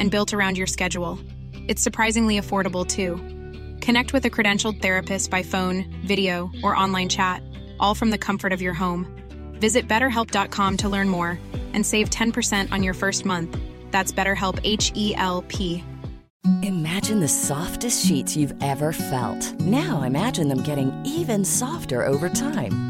and built around your schedule. It's surprisingly affordable too. Connect with a credentialed therapist by phone, video, or online chat, all from the comfort of your home. Visit betterhelp.com to learn more and save 10% on your first month. That's BetterHelp H E L P. Imagine the softest sheets you've ever felt. Now imagine them getting even softer over time.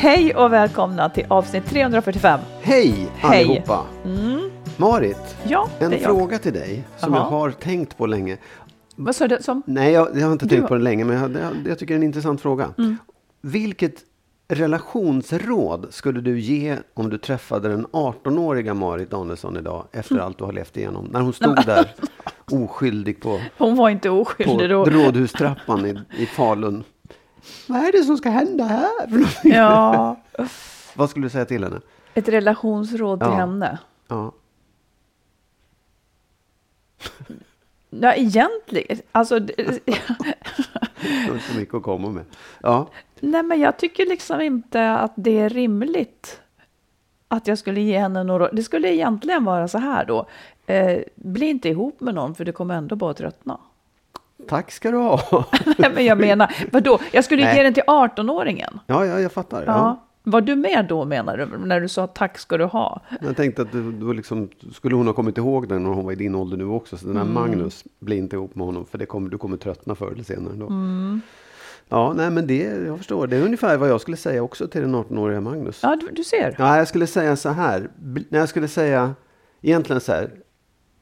Hej och välkomna till avsnitt 345. Hej Hej. allihopa! Marit, Ja, en fråga till dig som Jaha. jag har tänkt på länge. Vad sa du? Som? Nej, jag, jag har inte Du- tänkt på den länge, men jag, jag, jag tycker det är en intressant fråga. Mm. Vilket relationsråd skulle du ge om du träffade den 18-åriga Marit Danielsson idag, efter Mm. allt du har levt igenom? När hon stod där oskyldig på, Hon var inte på oskyldig då. rådhustrappan i, i Falun. Vad är det som ska hända här? Ja, Vad skulle du säga till henne? ett relationsråd till Ja. henne. Ja. Ja, egentligen. Alltså, inte så mycket att komma med. Ja, nej, men jag tycker liksom inte att det är rimligt att jag skulle ge henne några... Det skulle egentligen vara så här då. Eh, bli inte ihop med någon för du kommer ändå bara tröttna. Tack ska du ha. Nej, men jag menar, vadå? Jag skulle Nej. ge den till 18-åringen. Ja, ja jag fattar. Ja. Ja. Var du med då menar du? När du sa tack ska du ha? Jag tänkte att du, du liksom, skulle hon ha kommit ihåg den när hon var i din ålder nu också. Så den här Magnus, bli inte ihop med honom för det kommer, du kommer tröttna förr eller senare. Då. Ja, nej men det, jag förstår. Det är ungefär vad jag skulle säga också till den 18-åriga Magnus. Ja, du, du ser. Ja, jag skulle säga så här. Bl- Jag skulle säga egentligen så här.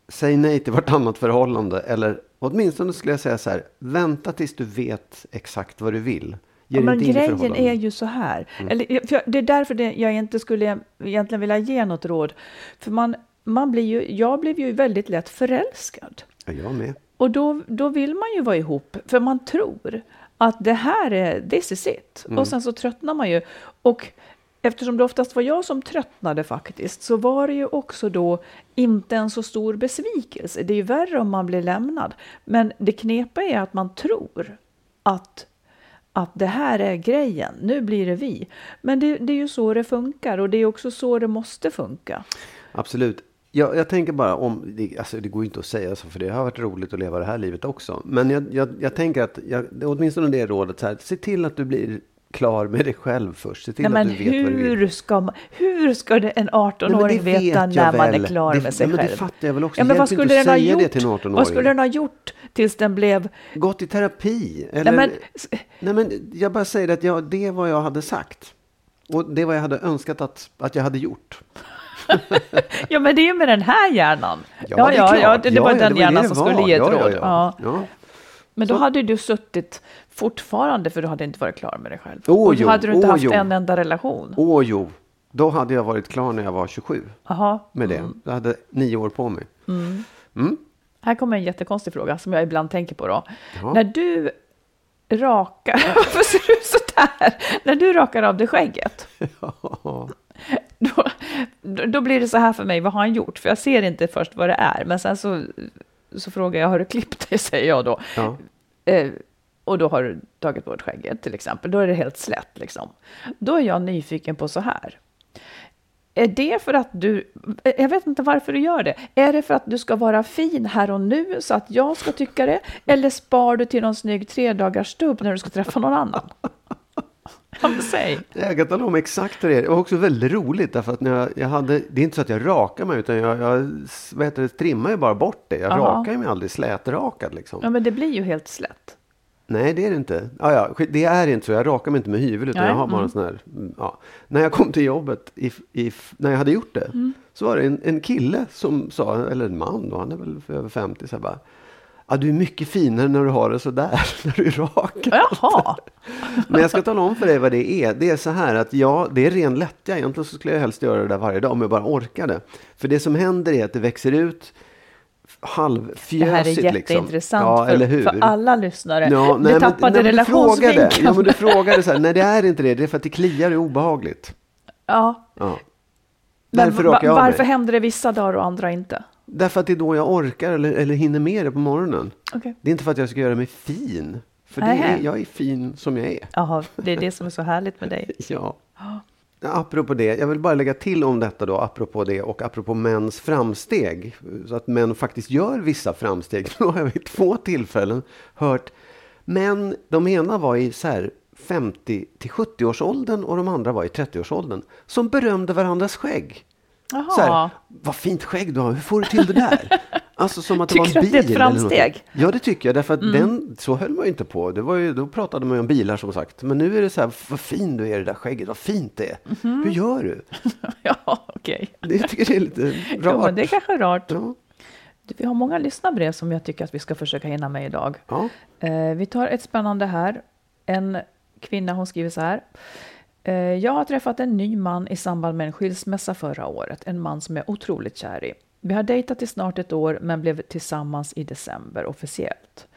Säg nej till vartannat förhållande. Eller åtminstone skulle jag säga så här. Vänta tills du vet exakt vad du vill. Ja, men grejen är ju så här. Eller, för jag- det är därför det, jag inte skulle egentligen vilja ge något råd. För man, man blir ju, jag blev ju väldigt lätt förälskad. Ja, jag med. Och då, då vill man ju vara ihop, för man tror att det här är, this is it. Och sen så tröttnar man ju. Och eftersom det oftast var jag som tröttnade faktiskt, så var det ju också då inte en så stor besvikelse. Det är ju värre om man blir lämnad. Men det knepiga är att man tror att att det här är grejen, nu blir det vi. Men det, det är ju så det funkar och det är också så det måste funka. Absolut. Jag, jag tänker bara om, det, alltså det går ju inte att säga så för det har varit roligt att leva det här livet också. Men jag, jag, jag tänker att, jag, åtminstone det rådet så här, se till att du blir klar med dig själv först. Se till Nej, men att du vet vad du vill. hur ska, man, hur ska det en Nej, men 18-åring det veta när man väl. är klar Det- med sig ja, men det själv? fattar jag väl också. Ja, men Det vad skulle, den ha säga det gjort? till en 18-åring. vad skulle den ha gjort tills den blev... Gått i terapi. Eller, Nej, nej, men, men, jag bara säger att jag, det är vad jag hade sagt. Och det är vad jag hade önskat att, att jag hade gjort. ja, men det är ju med den här hjärnan. Ja, det är ja, ja, det, det var Ja, den det hjärnan det som var. skulle ge ett ja, råd. Ja, Ja. ja. Ja. Men då Så- hade du suttit fortfarande, för du hade inte varit klar med dig själv. Åh, och då jo, hade du inte åh, haft jo. en enda relation. Åh jo, då hade jag varit klar när jag var 27 Jaha. med det. Jag hade nio år på mig. Mm. Här kommer en jättekonstig fråga som jag ibland tänker på då. Ja. När du rakar, varför ser du så där? När du rakar av dig skägget, då, då- då blir det så här för mig, vad har han gjort? För jag ser inte först vad det är, men sen så, så frågar jag, har du klippt dig? säger jag då. Ja. Eh, och då har du tagit bort skägget till exempel, då är det helt slätt liksom. Då är jag nyfiken på så här. Är det för att du, jag vet inte varför du gör det. Är det för att du ska vara fin här och nu så att jag ska tycka det? Eller spar du till någon snygg tredagars stubb när du ska träffa någon annan? Säg. Jag kan tala om exakt hur det är. Det var också väldigt roligt därför att när jag, jag hade, det är inte så att jag rakar mig utan jag, jag vad heter det, trimmar ju bara bort det. Jag Aha. rakar mig aldrig slätrakad liksom. Ja, men det blir ju helt slätt. Nej, det är det inte. Ah, ja, det är inte så. Jag rakar mig inte med hyvel utan Nej, jag har bara mm. en sån här. mm, Ja. När jag kom till jobbet, i, i, när jag hade gjort det, Mm. så var det en, en kille som sa, eller en man, då, han är väl över 50, så här bara. Ja, du är mycket finare när du har det så där, när du är rak. Jaha. Men jag ska tala om för dig vad det är. Det är så här att ja, det är ren lättja. Egentligen så skulle jag helst göra det där varje dag om jag bara orkade. För det som händer är att det växer ut Det halvfjösigt. här är liksom. jätteintressant Ja, för, eller hur? för alla lyssnare. Ja, du nej, men- tappade men du relationsvinkeln. Ja, men du frågade så här, nej det är inte det, det är för att det kliar och är obehagligt. Ja, Ja. men Därför va- varför händer det vissa dagar och andra inte? Därför att det är då jag orkar eller, eller hinner med det på morgonen. Okej. Det är inte för att jag ska göra mig fin. För det är, jag är fin som jag är. Jaha, det är det som är så härligt med dig. Ja. Apropå det, jag vill bara lägga till om detta då, apropå det och apropå mäns framsteg. Så att män faktiskt gör vissa framsteg. Nu har jag vid två tillfällen hört män, de ena var i så här 50 till 70-årsåldern och de andra var i 30-årsåldern, som berömde varandras skägg. Så här, Jaha. vad fint skägg du har, hur får du till det där? Alltså som att det Tycker var du en att bil. det är ett framsteg? Mm. Ja, det tycker jag. Därför att den, så höll man ju inte på. Det var ju, då pratade man ju om bilar som sagt. Men nu är det så här, vad fin du är i det där skägget, vad fint det är. Mhm. Hur gör du? Ja, okej. Det jag tycker det är lite rart. Jo, men det är kanske rart. Ja. Du, Vi har många lyssnarbrev som jag tycker att vi ska försöka hinna med idag. Ja. Eh, vi tar ett spännande här. En kvinna hon skriver så här. Eh, jag har träffat en ny man i samband med en skilsmässa förra året. En man som jag är otroligt kär i. Vi har dejtat i snart ett år men blev tillsammans i december officiellt.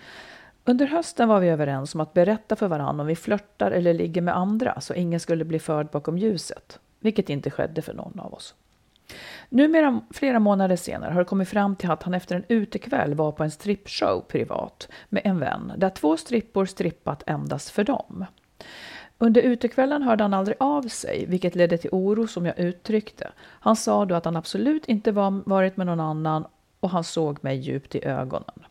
Under hösten var vi överens om att berätta för varandra om vi flörtar eller ligger med andra så ingen skulle bli förd bakom ljuset, vilket inte skedde för någon av oss. Numera, flera månader senare, har det kommit fram till att han efter en utekväll var på en strippshow privat med en vän, där två strippor strippat endast för dem. Under utekvällen hörde han aldrig av sig, vilket ledde till oro som jag uttryckte. Han sa då att han absolut inte var, varit med någon annan och han såg mig djupt i ögonen.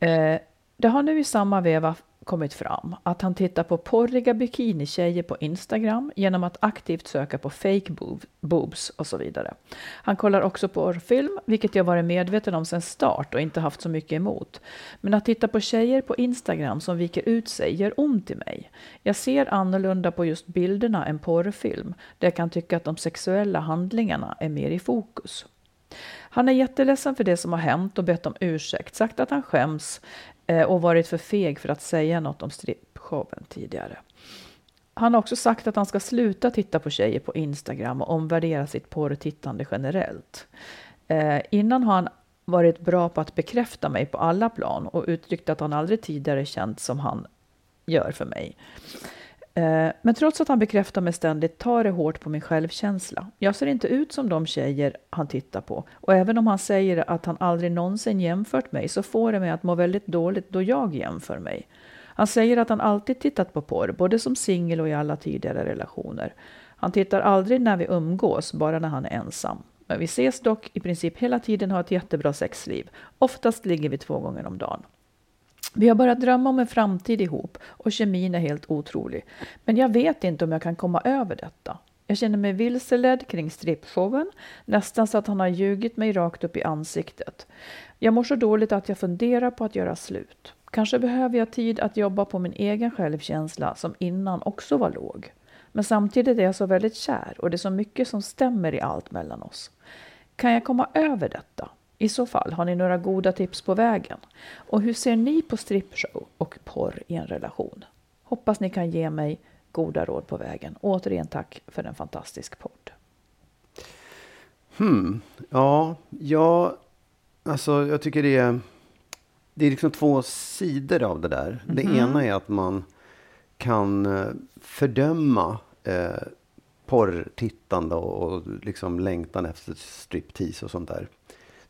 Eh, det har nu i samma veva kommit fram att han tittar på porriga bikinitjejer på Instagram genom att aktivt söka på fake boob, boobs och så vidare. Han kollar också på porrfilm, vilket jag varit medveten om sedan start och inte haft så mycket emot. Men att titta på tjejer på Instagram som viker ut sig gör ont i mig. Jag ser annorlunda på just bilderna än porrfilm, där jag kan tycka att de sexuella handlingarna är mer i fokus. Han är jätteledsen för det som har hänt och bett om ursäkt, sagt att han skäms eh, och varit för feg för att säga något om strippshowen tidigare. Han har också sagt att han ska sluta titta på tjejer på Instagram och omvärdera sitt porrtittande generellt. Eh, innan har han varit bra på att bekräfta mig på alla plan och uttryckt att han aldrig tidigare känt som han gör för mig. Eh, men trots att han bekräftar mig ständigt tar det hårt på min självkänsla. Jag ser inte ut som de tjejer han tittar på. Och även om han säger att han aldrig någonsin jämfört mig så får det mig att må väldigt dåligt då jag jämför mig. Han säger att han alltid tittat på porr, både som singel och i alla tidigare relationer. Han tittar aldrig när vi umgås, bara när han är ensam. Men vi ses dock i princip hela tiden och har ett jättebra sexliv. Oftast ligger vi två gånger om dagen. Vi har börjat drömma om en framtid ihop och kemin är helt otrolig. Men jag vet inte om jag kan komma över detta. Jag känner mig vilseledd kring strippshowen, nästan så att han har ljugit mig rakt upp i ansiktet. Jag mår så dåligt att jag funderar på att göra slut. Kanske behöver jag tid att jobba på min egen självkänsla som innan också var låg. Men samtidigt är jag så väldigt kär och det är så mycket som stämmer i allt mellan oss. Kan jag komma över detta? I så fall, har ni några goda tips på vägen? Och hur ser ni på strippshow och porr i en relation? Hoppas ni kan ge mig goda råd på vägen. Återigen tack för en fantastisk podd. Hmm. Ja, ja, alltså jag tycker det är, det är liksom två sidor av det där. Det ena är att man kan eh, fördöma eh, porrtittande och, och liksom längtan efter striptease och sånt där.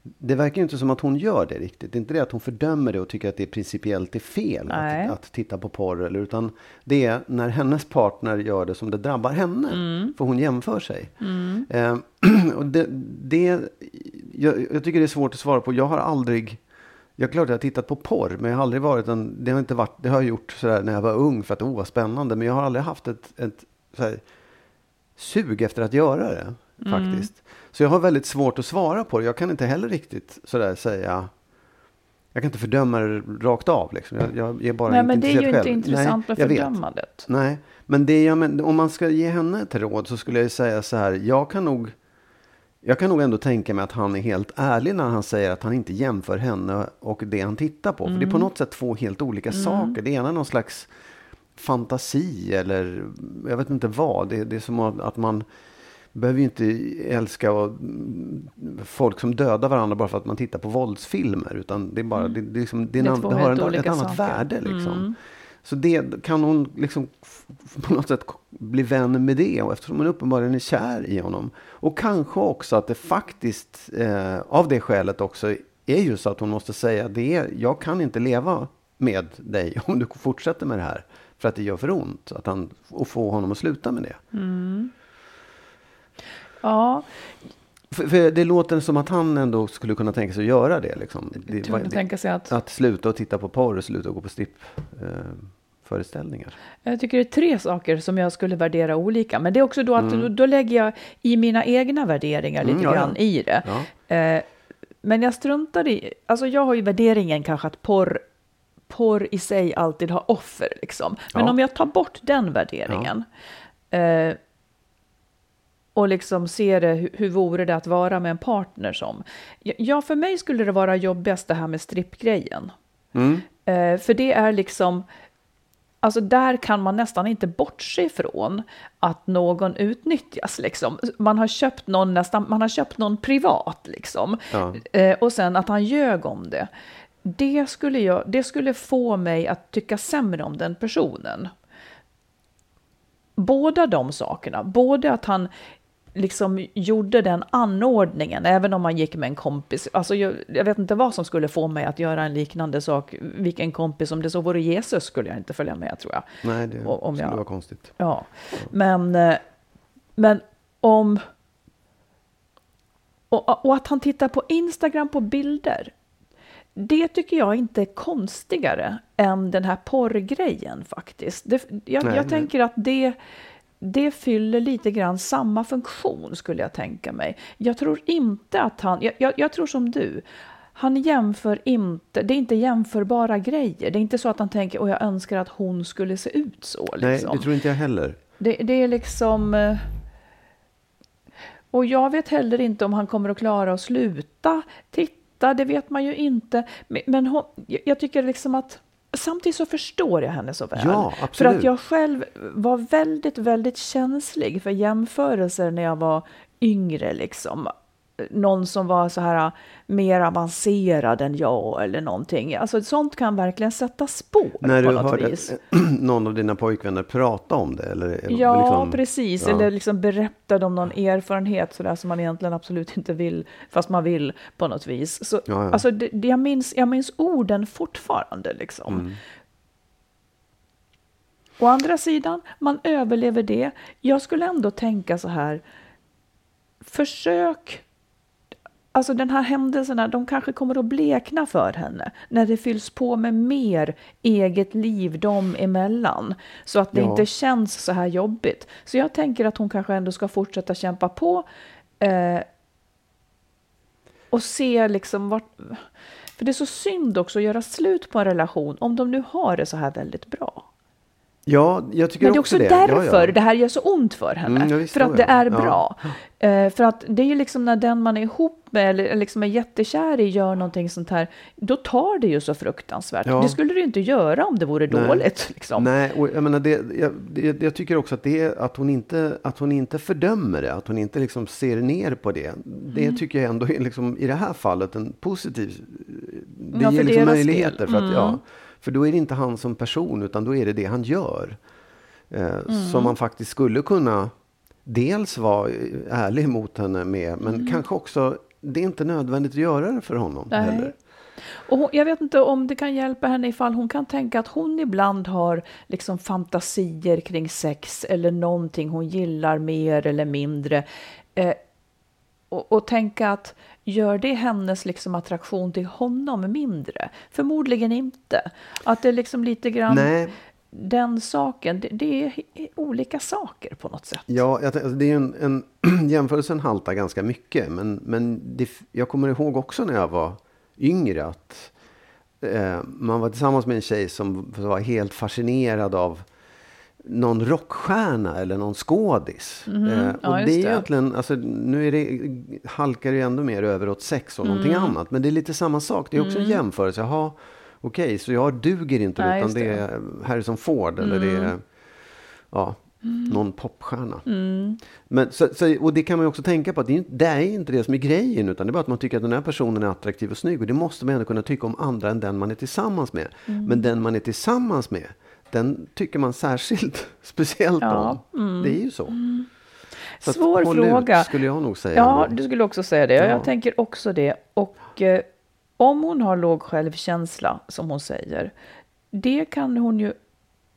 Det verkar ju inte som att hon gör det riktigt. Det är inte det att hon fördömer det och tycker att det principiellt är fel att, att titta på porr. Eller, utan det är när hennes partner gör det som det drabbar henne. För hon jämför sig. Eh, och det, det, jag, jag tycker det är svårt att svara på. Jag har aldrig... Jag klart jag har tittat på porr, men jag har aldrig varit en, det har inte varit, det har jag gjort sådär när jag var ung för att oh vad spännande, men jag har aldrig haft ett, ett sug efter att göra det faktiskt. Så jag har väldigt svårt att svara på det. Jag kan inte heller riktigt sådär säga, jag kan inte fördöma det rakt av liksom. Jag, jag är bara Nej, inte men det är ju intresserad inte själv. intressant Nej, med vet. fördömandet. Nej, men det jag men, om man ska ge henne ett råd så skulle jag ju säga så här. Jag kan nog jag kan nog ändå tänka mig att han är helt ärlig när han säger att han inte jämför henne och det han tittar på. För det är på något sätt två helt olika saker. Det ena är någon slags fantasi eller jag vet inte vad. Det, det är som att man behöver ju inte älska och, mm, folk som dödar varandra bara för att man tittar på våldsfilmer. Utan det är bara, det, det, är liksom, det, är Det en, det har en, ett annat saker. värde. Liksom. Så det kan hon liksom på något sätt bli vän med det och eftersom hon uppenbarligen är kär i honom. Och kanske också att det faktiskt eh, av det skälet också är ju så att hon måste säga det är, jag kan inte leva med dig om du fortsätter med det här för att det gör för ont. Att han, och få honom att sluta med det. Ja, För, för det låter som att han ändå skulle kunna tänka sig att göra det. Liksom. Det, kunde det- tänka sig att... att sluta och titta på porr och sluta gå på strippföreställningar. Eh, föreställningar. Jag tycker det är tre saker som jag skulle värdera olika. Men det är också då att då, då lägger jag i mina egna värderingar lite Mm, ja, ja. grann i det. Ja. Eh, men jag struntar i, alltså jag har ju värderingen kanske att porr, porr i sig alltid har offer liksom. Men om jag tar bort den värderingen eh, och liksom ser det, hur, hur vore det att vara med en partner som? Ja, för mig skulle det vara jobbigast det här med strippgrejen. Mm. Eh, för det är liksom, alltså där kan man nästan inte bortse ifrån att någon utnyttjas liksom. Man har köpt någon nästan, man har köpt någon privat liksom. Ja. Eh, och sen att han ljög om det. Det skulle, jag, det skulle få mig att tycka sämre om den personen. Båda de sakerna, både att han liksom gjorde den anordningen, även om man gick med en kompis. Alltså jag, jag vet inte vad som skulle få mig att göra en liknande sak. Vilken kompis, om det så vore Jesus skulle jag inte följa med tror jag. Nej, det om skulle jag- vara konstigt. Ja, men, eh, men om... Och, och att han tittar på Instagram på bilder. Det tycker jag inte är konstigare än den här porrgrejen faktiskt. Det, jag, Nej, jag nej. tänker att det, det fyller lite grann samma funktion skulle jag tänka mig. Jag tror inte att han, jag, jag, jag tror som du, han jämför inte, det är inte jämförbara grejer. Det är inte så att han tänker, och jag önskar att hon skulle se ut så. Nej, Liksom. det tror inte jag heller. Det, det är liksom... eh, Och jag vet heller inte om han kommer att klara att sluta titta, det vet man ju inte. Men, men hon, jag tycker liksom att... Samtidigt så förstår jag henne så väl. Ja, För att jag själv var väldigt, väldigt känslig för jämförelser när jag var yngre. Liksom. Någon som var så här mer avancerad än jag eller någonting. Alltså sånt kan verkligen sätta spår När på du något hörde vis. någon av dina pojkvänner prata om det? Eller, Ja, liksom- precis. ja. Eller liksom berättade om någon erfarenhet sådär som man egentligen absolut inte vill, fast man vill på något vis. Så, Ja, ja. Alltså, det, det, jag, minns, jag minns orden fortfarande. Liksom. Mm. Å andra sidan, man överlever det. Jag skulle ändå tänka så här, försök Alltså den här händelserna, de kanske kommer att blekna för henne när det fylls på med mer eget liv dem emellan. Så att det Ja. inte känns så här jobbigt. Så jag tänker att hon kanske ändå ska fortsätta kämpa på. Eh, och se liksom vart... För det är så synd också att göra slut på en relation om de nu har det så här väldigt bra. Ja, jag tycker Men det är också det. därför Ja, ja. det här gör så ont för henne. Mm, för att det är bra. Eh, för att det är ju liksom när den man är ihop med eller liksom är jättekär i gör någonting sånt här, då tar det ju så fruktansvärt. Det skulle det ju inte göra om det vore Nej. dåligt. Liksom. Nej, och jag menar det, jag, det, jag tycker också att det att hon inte, att hon inte fördömer det, att hon inte liksom ser ner på det. Det Mm. tycker jag ändå är liksom, i det här fallet en positiv, det Ja, ger liksom möjligheter. del. För, att, Mm. ja, för då är det inte han som person, utan då är det det han gör. Eh, Mm. Som man faktiskt skulle kunna dels vara ärlig mot henne med, men Mm. kanske också, det är inte nödvändigt att göra det för honom Nej. heller. Och hon, jag vet inte om det kan hjälpa henne ifall hon kan tänka att hon ibland har liksom fantasier kring sex eller någonting hon gillar mer eller mindre. Eh, och, och, och tänka att gör det hennes liksom attraktion till honom mindre? Förmodligen inte. Att det är liksom lite grann Nej. den saken, det, det är olika saker på något sätt. Ja, det är en, en jämförelsen haltar ganska mycket. Men, men det, jag kommer ihåg också när jag var yngre att eh, man var tillsammans med en tjej som var helt fascinerad av någon rockstjärna eller någon skådis. Mhm. Eh, Ja, och just det är det. egentligen, alltså, nu är det, halkar det ju ändå mer över åt sex och Mm. någonting annat. Men det är lite samma sak. Det är också en jämförelse. Jaha, okej, så jag duger inte Nej, utan det det. Mm. är Harrison Ford eller det är ja, någon popstjärna. Mm. Men, så, så, och det kan man ju också tänka på att det är, inte- det är inte det som är grejen utan det är bara att man tycker att den här personen är attraktiv och snygg och det måste man ändå kunna tycka om andra än den man är tillsammans med. Mm. Men den man är tillsammans med den tycker man särskilt speciellt Ja, om. Det är ju så. så att Svår fråga. Ut, skulle jag nog säga. Ja, du skulle också säga det. Ja. Jag tänker också det. Och eh, om hon har låg självkänsla, som hon säger, det kan hon ju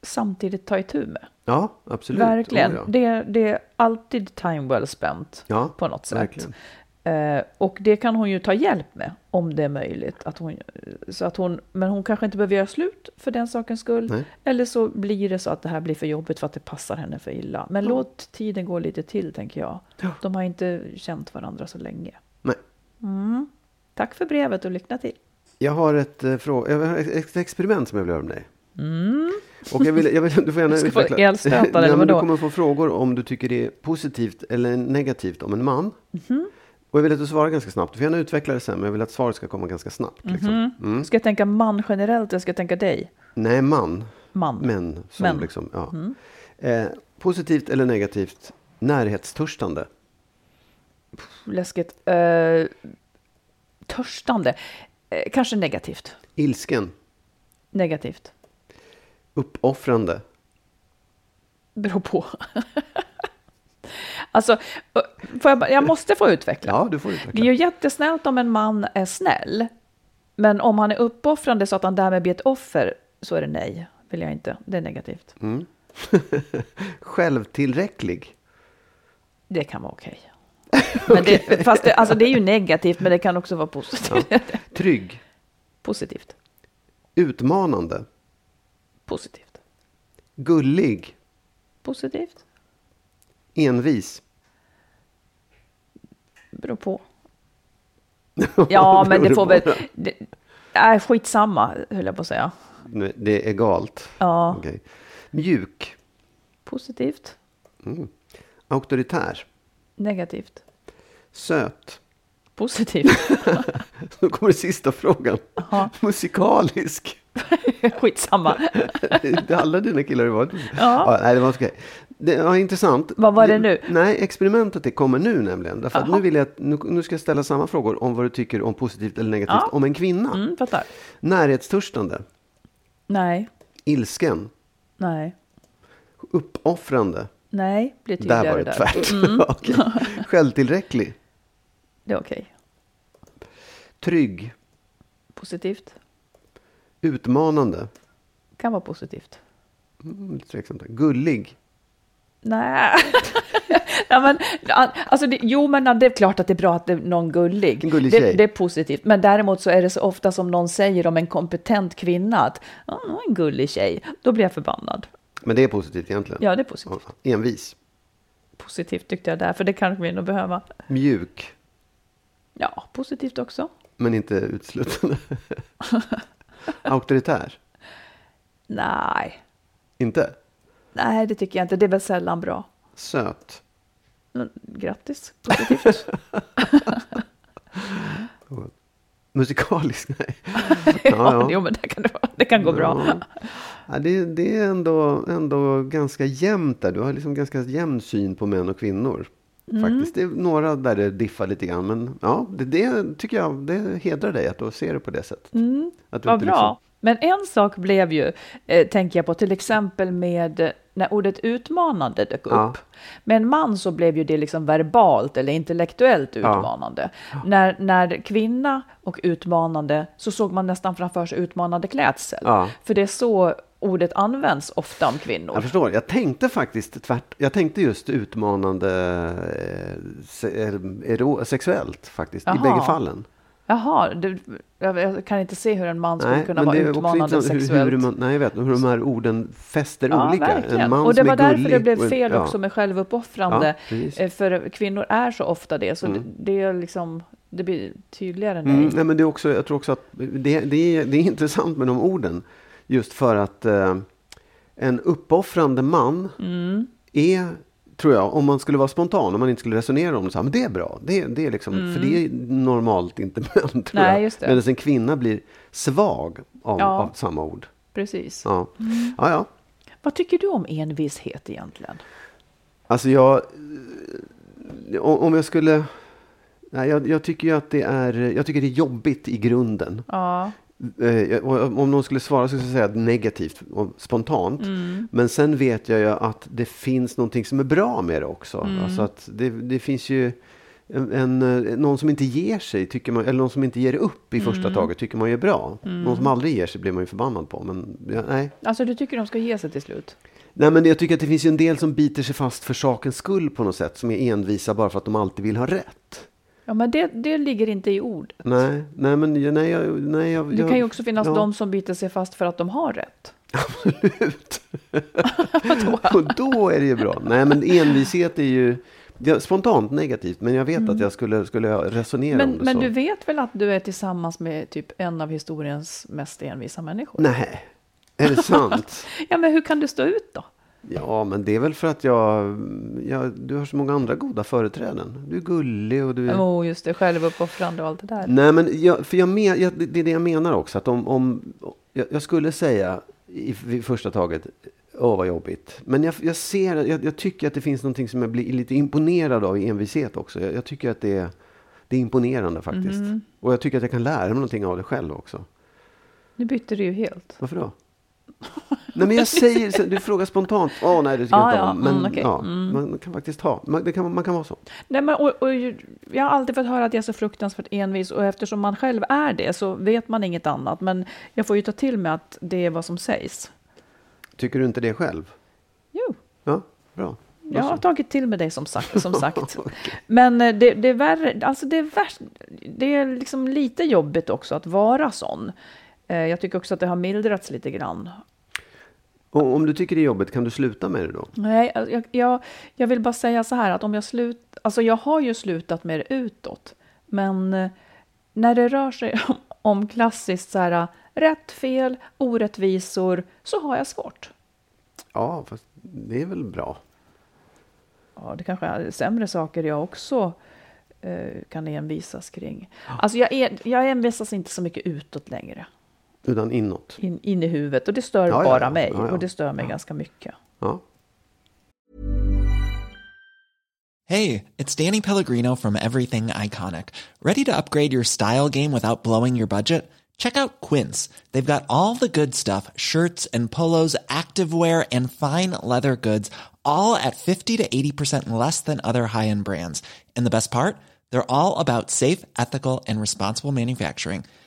samtidigt ta itu med. ja absolut. Verkligen. Oh, ja. det, det är alltid time well spent Ja, på något sätt. verkligen. Eh, och det kan hon ju ta hjälp med om det är möjligt. Att hon, så att hon, men hon kanske inte behöver göra slut för den sakens skull. Nej. Eller så blir det så att det här blir för jobbigt för att det passar henne för illa. Men låt tiden gå lite till, tänker jag. Ja. De har inte känt varandra så länge. Nej. Mm. Tack för brevet och lycka till. Jag har ett, eh, ett, experiment som jag vill göra med dig. Och jag vill, jag vill, du får gärna Mm. Ska få elstötar, eller Du kommer få frågor om du tycker det är positivt eller negativt om en man. Mhm. Och jag vill att du svarar ganska snabbt. Du får gärna utveckla det sen, men jag vill att svaret ska komma ganska snabbt. Liksom. Mm. Ska jag tänka man generellt eller ska jag tänka dig? Nej, man. Man. Män. Som Män. Liksom, ja. eh, positivt eller negativt? Närhetstörstande. Läskigt. Eh, törstande. Eh, kanske negativt. Ilsken. Negativt. Uppoffrande. Beror på. alltså, jag, bara- jag måste få utveckla. Ja, du får Det utveckla. är ju jättesnällt om en man är snäll. Men om han är uppoffrande så att han därmed blir ett offer så är det nej. Vill jag inte. Det är negativt. Mm. Självtillräcklig. Det kan vara okej. Men det, fast det, alltså det är ju negativt men det kan också vara positivt. Trygg. positivt. Utmanande. Positivt. Gullig. Positivt. Envis. Beror på. Ja, men det får väl... Det, nej, skitsamma, höll jag på att säga. Det är egalt. Ja, Okej. Mjuk. positivt. Auktoritär. Negativt. Söt. Positivt. Nu kommer sista frågan. Ja. Musikalisk. Skitsamma. Det alla dina killar har varit. Ja. nej, det var okej. Det var intressant. Vad var det nu? Nej, experimentet det kommer nu nämligen. Därför att nu, vill jag, nu, nu ska jag ställa samma frågor om vad du tycker om positivt eller negativt Ja. om en kvinna. Mm, fattar. Närhetstörstande. Nej, Ilsken. nej, Uppoffrande. nej. Blir Där tydligare var det där. tvärt. Mm. Okej. Självtillräcklig. Det är okej. Trygg. Positivt. Utmanande. Kan vara positivt. Mm, där. Gullig. Nej. ja, men, alltså det, jo, men det är klart att det är bra att det är någon gullig. En gullig det, det är positivt. Men däremot så är det så ofta som någon säger om en kompetent kvinna att "Ja, hon är en gullig tjej. Då blir jag förbannad. Men det är positivt egentligen. Ja, det är positivt. Envis. Positivt tyckte jag där, för det kanske vi nog behöva. Mjuk. Ja, positivt också. Men inte utslutande. Auktoritär. Nej, Inte. Nej, det tycker jag inte. Det är väl sällan bra. Söt. Mm, Grattis, positivt. Musikalisk. Nej. ja, ja. Jo, men det kan, det kan gå bra. Ja. Ja, det, det är ändå, ändå ganska jämnt där. Du har liksom ganska jämn syn på män och kvinnor. Mm. Faktiskt. Det är några där det diffar lite grann. Men ja, det, det tycker jag det hedrar dig att du ser det på det sättet. Att du Mm. Vad inte bra. liksom- Men en sak blev ju, eh, tänker jag på, till exempel med eh, när ordet utmanande dök upp. Ja. Med en man så blev ju det liksom verbalt eller intellektuellt Ja. utmanande. När, när kvinna och utmanande så såg man nästan framför sig utmanande klädsel. Ja. För det är så ordet används ofta om kvinnor. Jag förstår. Jag tänkte faktiskt tvärt. Jag tänkte just utmanande eh, se, ero, sexuellt faktiskt Jaha. i bägge fallen. Jaha, du, jag, jag kan inte se hur en man skulle kunna men vara utmanande sexuellt. Hur, hur, man, nej, jag vet hur de här orden fäster Ja, olika. verkligen. En man och det som var är därför gullig det blev och fel ja. också med självuppoffrande. Ja. Eh, för kvinnor är så ofta det, så det, det är liksom, det blir tydligare nej. Mm, nej, men det är också, jag tror också att det, det, är, det är intressant med de orden. Just för att eh, en uppoffrande man Mm. är, tror jag, om man skulle vara spontan, om man inte skulle resonera om det, så här, men det är bra. Det, det är liksom, För det är normalt inte män, tror Mm. Nej, jag. Medan en kvinna blir svag av, Ja. av samma ord. Precis. Ja. ja, ja. Vad tycker du om envishet egentligen? Alltså jag... eh, Om om jag skulle... Nej, jag, jag tycker ju att det är... Jag tycker det är jobbigt i grunden. Ja, Eh, och Om någon skulle svara så skulle jag säga negativt och spontant. Mm. Men sen vet jag ju att det finns någonting som är bra med det också. Mm. Alltså att det, det finns ju en, en, eh, någon som inte ger sig, tycker man, eller någon som inte ger upp i Mm. första taget, tycker man är bra. Någon som aldrig ger sig blir man ju förbannad på. Men ja, nej. alltså du tycker de ska ge sig till slut? Nej, men jag tycker att det finns ju en del som biter sig fast för sakens skull på något sätt. Som är envisa bara för att de alltid vill ha rätt. Ja, men det, det ligger inte i ord. Nej, nej men nej, jag, nej, jag, Det jag, kan ju också finnas ja. de som biter sig fast för att de har rätt. Absolut. Och då är det ju bra. Nej, men envishet är ju spontant negativt. Men jag vet att jag skulle, skulle resonera Men, om det men så. du vet väl att du är tillsammans med typ en av historiens mest envisa människor? Nej, är det sant? Ja, men hur kan du stå ut då? Ja, men det är väl för att jag, jag... Du har så många andra goda företräden. Du är gullig och du är... Oh, just det, självuppoffrande och allt det där. Nej, men jag, för jag men, jag, det är det jag menar också. Att om, om, jag, skulle säga i, vid första taget, åh vad jobbigt. Men jag, jag ser, jag, jag tycker att det finns någonting som jag blir lite imponerad av i envishet också. Jag, tycker att det är, det är imponerande faktiskt. Mhm. Och jag tycker att jag kan lära mig någonting av det själv också. Nu bytte du ju helt. Varför då? Nej men jag säger, du frågar spontant, åh nej det tycker jag Ah, inte ja, om. Men mm, okej. ja, Mm. man kan faktiskt ha, man, kan, man kan vara så. Nej, men, och, och, jag har alltid fått höra att jag är så fruktansvärt envis och eftersom man själv är det så vet man inget annat. Men jag får ju ta till mig att det är vad som sägs. Tycker du inte det själv? Jo, Ja, bra. jag har tagit till mig det som sagt. Som sagt. Men eh, det, det är värre, alltså det är, värst, det är liksom lite jobbigt också att vara sån. Eh, Jag tycker också att det har mildrats lite grann. Och om du tycker det är jobbigt, kan du sluta med det då? Nej, jag, jag, jag vill bara säga så här att om jag slut, alltså jag har ju slutat med det utåt, men eh, när det rör sig om, om klassiskt så här rätt, fel, orättvisor så har jag svårt. Ja, fast det är väl bra. Ja, det kanske är sämre saker jag också eh, kan envisas kring. Alltså jag, är, jag envisas inte så mycket utåt längre, Utan inåt. in, in i huvudet och det stör Ja, bara ja. mig Ja, ja. och det stör mig ganska mycket. Ja. Hey, it's Danny Pellegrino from Everything Iconic. Ready to upgrade your style game without blowing your budget? Check out Quince. They've got all the good stuff shirts and polos, activewear, and fine leather goods, all at 50 to 80% less than other high end brands. And the best part? They're all about safe, ethical, and responsible manufacturing.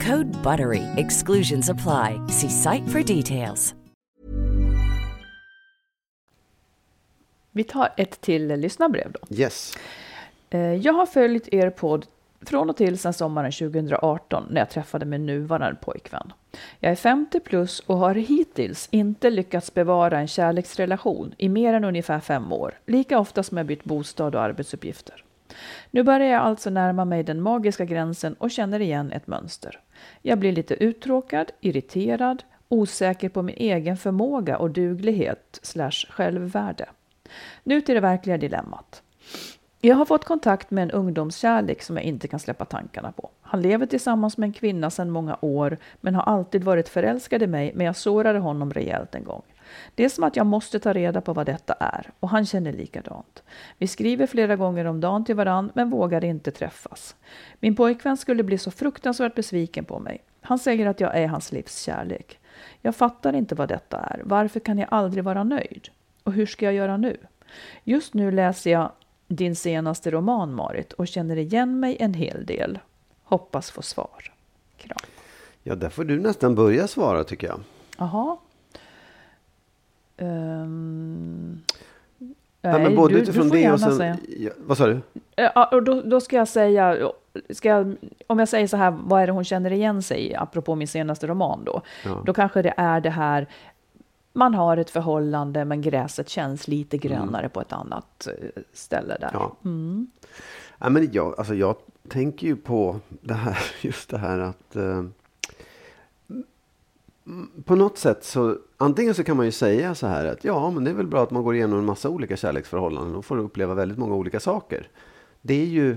Code BUTTERY. Exclusions apply. See site for details. Vi tar ett till lyssnarbrev då. Yes. Eh, Jag har följt er podd från och till sedan sommaren 2018 när jag träffade min nuvarande pojkvän. Jag är 50 plus och har hittills inte lyckats bevara en kärleksrelation i mer än ungefär fem år, lika ofta som jag bytt bostad och arbetsuppgifter. Nu börjar jag alltså närma mig den magiska gränsen och känner igen ett mönster. Jag blir lite uttråkad, irriterad, osäker på min egen förmåga och duglighet slash självvärde. Nu till det verkliga dilemmat. Jag har fått kontakt med en ungdomskärlek som jag inte kan släppa tankarna på. Han lever tillsammans med en kvinna sedan många år, men har alltid varit förälskad i mig, men jag sårade honom rejält en gång. Det är som att jag måste ta reda på vad detta är, och han känner likadant. Vi skriver flera gånger om dagen till varann, men vågar inte träffas. Min pojkvän skulle bli så fruktansvärt besviken på mig. Han säger att jag är hans livs kärlek. Jag fattar inte vad detta är. Varför kan jag aldrig vara nöjd? Och hur ska jag göra nu? Just nu läser jag din senaste roman, Marit, och känner igen mig en hel del. Hoppas få svar. Kram. Ja, där får du nästan börja svara tycker jag. Jaha. Ehm, Ja, men nej, både du, utifrån du det och sen... säga. Ja, vad sa du? Ja, och då, då ska jag säga, ska jag, om jag säger så här, vad är det hon känner igen sig i, apropå min senaste roman då? Ja. Då kanske det är det här, man har ett förhållande men gräset känns lite grönare på ett annat eh, ställe där. Ja. Ja, men jag, alltså jag tänker ju på det här, just det här att eh, mm, på något sätt så antingen så kan man ju säga så här att ja, men det är väl bra att man går igenom en massa olika kärleksförhållanden och får uppleva väldigt många olika saker. Det är ju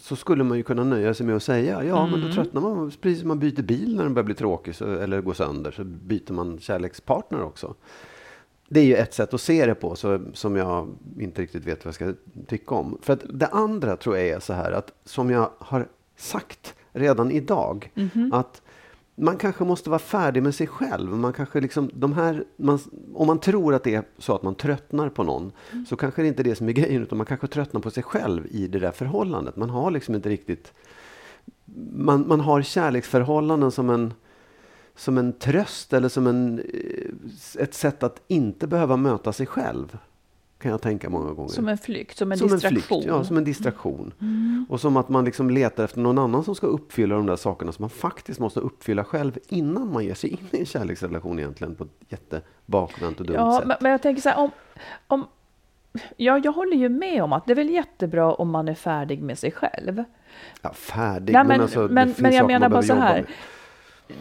så skulle man ju kunna nöja sig med att säga ja, men då tröttnar man. Precis som man byter bil när den börjar bli tråkig så, eller går sönder så byter man kärlekspartner också. Det är ju ett sätt att se det på så, som jag inte riktigt vet vad jag ska tycka om. För att det andra tror jag är så här att som jag har sagt redan idag att man kanske måste vara färdig med sig själv. Man kanske liksom, de här, man, om man tror att det är så att man tröttnar på någon så kanske det inte är det som är grejen utan man kanske tröttnar på sig själv i det där förhållandet. Man har liksom inte riktigt man, man har kärleksförhållanden som en, som en tröst eller som en, eh, ett sätt att inte behöva möta sig själv. Kan jag tänka många gånger. Som en flykt, som en Som distraktion. flykt, ja, som en distraktion. Och som att man liksom letar efter någon annan som ska uppfylla de där sakerna som man faktiskt måste uppfylla själv innan man ger sig in i en kärleksrelation egentligen på ett jättebakvänt och dumt Ja, sätt. men, men jag tänker så här, om, om, ja, jag håller ju med om att det är väl jättebra om man är färdig med sig själv. Ja, färdig, Nej, men, men, alltså, men, men jag menar bara så här.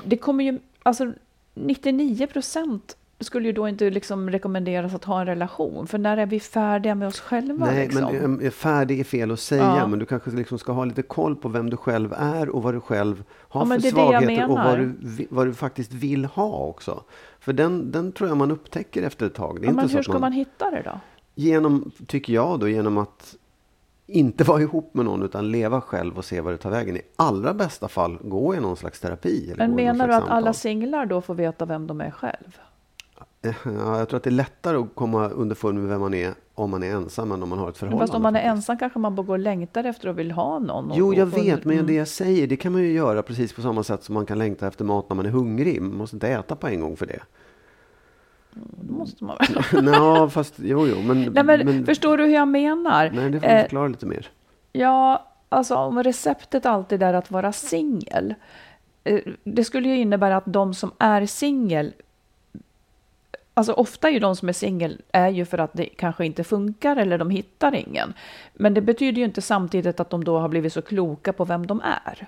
Det kommer ju, alltså 99 procent skulle ju då inte liksom rekommenderas att ha en relation. För när är vi färdiga med oss själva? Nej, liksom? men eh, färdig är fel att säga, Ja. men du kanske liksom ska ha lite koll på vem du själv är och vad du själv har Ja, för är svagheter och vad du, vad du faktiskt vill ha också. För den, den tror jag man upptäcker efter ett tag. Det är ja, men hur ska man, man hitta det då? Genom, tycker jag då, genom att inte vara ihop med någon utan leva själv och se vad det tar vägen. I allra bästa fall gå i någon slags terapi. Eller Men menar du att alla samtal. singlar då får veta vem de är själv? Ja, jag tror att det är lättare att komma underfund med vem man är om man är ensam än om man har ett förhållande. Fast om man är ensam kanske man bara går och längtar efter och vill ha någon. Jo, jag vet, men mm. det jag säger, det kan man ju göra precis på samma sätt som man kan längta efter mat när man är hungrig. Man måste inte äta på en gång för det. Då måste man väl. Nå, fast jo, jo, men... Nej, men, förstår du hur jag menar? Nej, det får du Eh, förklara lite mer. Ja, alltså om receptet alltid är att vara singel. eh, Det skulle ju innebära att de som är singel Alltså ofta är ju de som är singel är ju för att det kanske inte funkar eller de hittar ingen. Men det betyder ju inte samtidigt att de då har blivit så kloka på vem de är.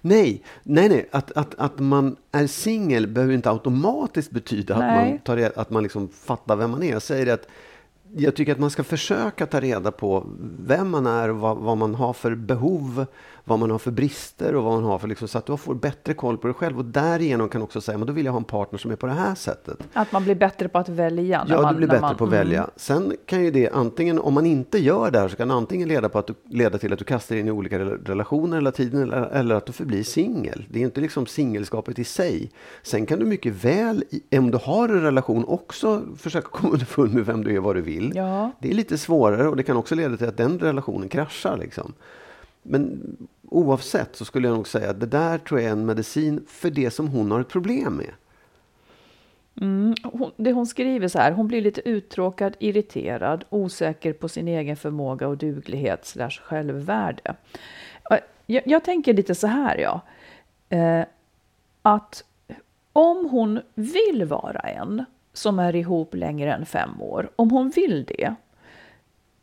Nej, nej, nej. Att, att, att man är singel behöver inte automatiskt betyda att Nej. man, tar, reda- att man liksom fattar vem man är. Jag säger det att jag tycker att man ska försöka ta reda på vem man är och vad, vad man har för behov, vad man har för brister och vad man har för liksom, så att du får bättre koll på dig själv och därigenom kan också säga, men då vill jag ha en partner som är på det här sättet. Att man blir bättre på att välja. Ja, man, du blir bättre man, på att mm. välja. Sen kan ju det antingen, om man inte gör det här, så kan det antingen leda, på att du, leda till att du kastar in i olika rel- relationer hela tiden eller, eller att du förblir singel. Det är inte liksom singelskapet i sig. Sen kan du mycket väl, om du har en relation, också försöka komma underfund med vem du är, vad du vill. Ja. Det är lite svårare och det kan också leda till att den relationen kraschar. Liksom. Men oavsett så skulle jag nog säga att det där tror jag är en medicin för det som hon har ett problem med. Mm, hon, det hon skriver så här, hon blir lite uttråkad, irriterad, osäker på sin egen förmåga och duglighet slash självvärde. Eh, jag, jag, tänker lite så här, ja. Eh, att om hon vill vara en som är ihop längre än fem år, om hon vill det,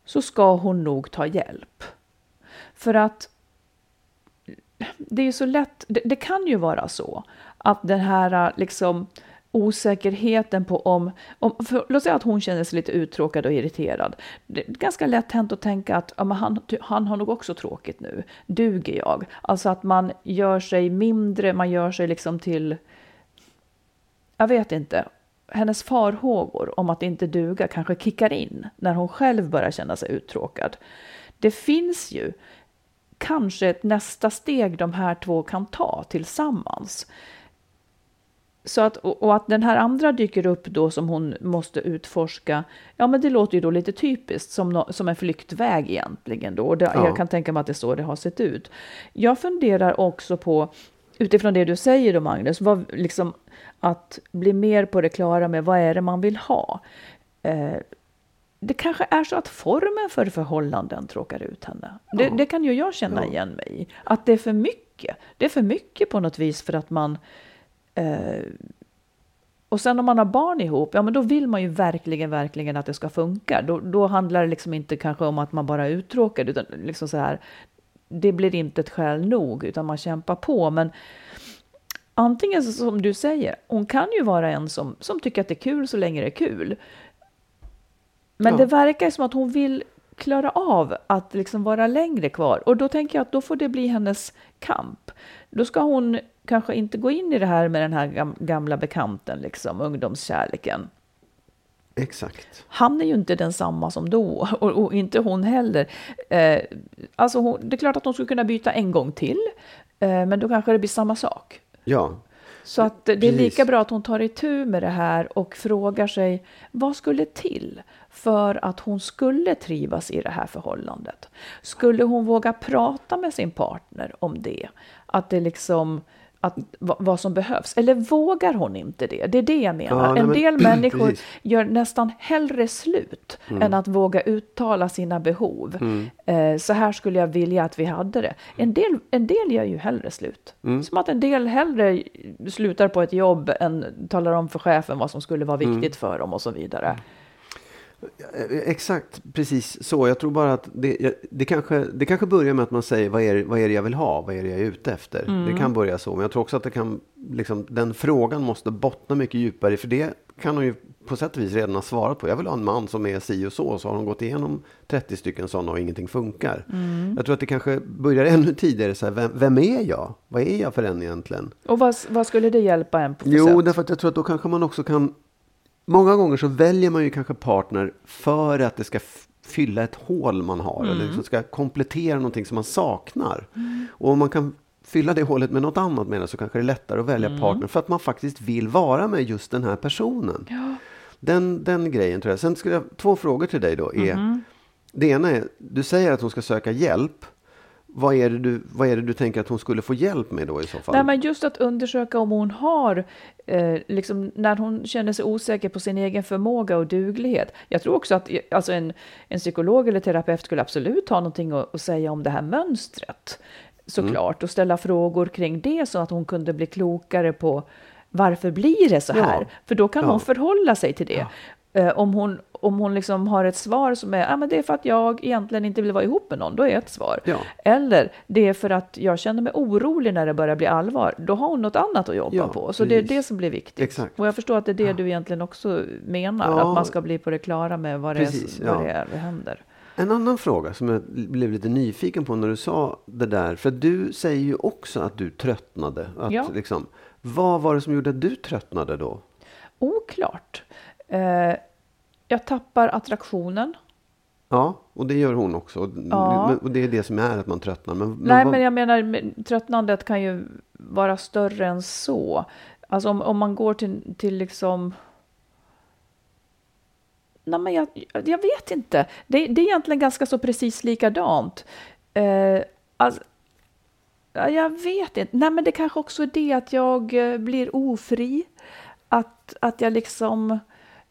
så ska hon nog ta hjälp. För att det är så lätt, det, det kan ju vara så att den här äh, liksom osäkerheten på om, om låt säga att hon känner sig lite uttråkad och irriterad. Det är ganska lätt hänt att tänka att ja, han, han har nog också tråkigt nu. Duger jag? Alltså att man gör sig mindre, man gör sig liksom till, jag vet inte, hennes farhågor om att inte duga kanske kickar in när hon själv börjar känna sig uttråkad. Det finns ju kanske ett nästa steg de här två kan ta tillsammans. Så att, och att den här andra dyker upp då som hon måste utforska, ja men det låter ju då lite typiskt som, no, som en flyktväg egentligen då. Det, ja. Jag kan tänka mig att det är så det har sett ut. Jag funderar också på, utifrån det du säger då Magnus, vad, liksom, att bli mer på det klara med vad är det man vill ha. Eh, det kanske är så att formen för förhållanden tråkar ut henne. Det, det kan ju jag känna ja. igen mig i. Att det är för mycket. Det är för mycket på något vis för att man... Eh, och sen om man har barn ihop, ja men då vill man ju verkligen, verkligen att det ska funka. Då, då handlar det liksom inte kanske om att man bara är uttråkad, utan liksom så här, det blir inte ett skäl nog, utan man kämpar på. Men antingen som du säger, hon kan ju vara en som, som tycker att det är kul så länge det är kul. Men ja. det verkar som att hon vill klara av att liksom vara längre kvar. Och då tänker jag att då får det bli hennes kamp. Då ska hon kanske inte gå in i det här med den här gamla bekanten, liksom, ungdomskärleken. Exakt. Han är ju inte densamma som då och, och inte hon heller. Eh, alltså hon, det är klart att hon skulle kunna byta en gång till, eh, men då kanske det blir samma sak. Ja. Så att det är lika bra att hon tar itu med det här och frågar sig vad skulle till för att hon skulle trivas i det här förhållandet? Skulle hon våga prata med sin partner om det? Att det liksom att, vad som behövs. Eller vågar hon inte det? Det är det jag menar. Ja, nej, en del men, människor precis. gör nästan hellre slut mm. än att våga uttala sina behov. Mm. Eh, så här skulle jag vilja att vi hade det. En del, en del gör ju hellre slut. Mm. Som att en del hellre slutar på ett jobb än talar om för chefen vad som skulle vara viktigt mm. för dem och så vidare. Exakt, precis så. Jag tror bara att det, det, kanske, det kanske börjar med att man säger vad är, vad är det jag vill ha? Vad är det jag är ute efter? Mm. Det kan börja så. Men jag tror också att det kan, liksom, den frågan måste bottna mycket djupare. För det kan hon ju på sätt och vis redan ha svarat på. Jag vill ha en man som är si och så. Så har hon gått igenom 30 stycken sådana och ingenting funkar. Mm. Jag tror att det kanske börjar ännu tidigare. Så här, vem, vem, är jag? Vad är jag för en egentligen? Och vad, vad skulle det hjälpa en på? Jo, sätt? därför att jag tror att då kanske man också kan Många gånger så väljer man ju kanske partner för att det ska fylla ett hål man har mm. eller liksom ska komplettera någonting som man saknar. Mm. Och om man kan fylla det hålet med något annat med det så kanske det är lättare att välja mm. partner för att man faktiskt vill vara med just den här personen. Ja. Den, den grejen tror jag. Sen skulle jag, två frågor till dig då är. Mm. Det ena är, du säger att hon ska söka hjälp. Vad är, det du, vad är det du tänker att hon skulle få hjälp med då i så fall? Nej, men just att undersöka om hon har, eh, liksom, när hon känner sig osäker på sin egen förmåga och duglighet. Jag tror också att alltså en, en psykolog eller terapeut skulle absolut ha någonting att, att säga om det här mönstret. Såklart, mm. och ställa frågor kring det så att hon kunde bli klokare på varför blir det så här? Ja. För då kan ja. hon förhålla sig till det. Ja. Eh, om hon, om hon liksom har ett svar som är, ah, men det är för att jag egentligen inte vill vara ihop med någon, då är ett svar. Ja. Eller det är för att jag känner mig orolig när det börjar bli allvar, då har hon något annat att jobba ja, på. Så precis. det är det som blir viktigt. Exakt. Och jag förstår att det är det ja. du egentligen också menar, att man ska bli på det klara med vad det, precis, är, vad det är det händer. En annan fråga som jag blev lite nyfiken på när du sa det där, för du säger ju också att du tröttnade. Att liksom, vad var det som gjorde att du tröttnade då? Oklart. Eh, jag tappar attraktionen. Ja, och det gör hon också. Ja. Och det är det som är att man tröttnar. Men, Nej, men, men jag menar tröttnandet kan ju vara större än så. Alltså om, om man går till, till liksom... Nej, men jag, jag vet inte. Det, det är egentligen ganska så precis likadant. Eh, alltså, jag vet inte. Nej, men det kanske också är det att jag eh, blir ofri att, att jag liksom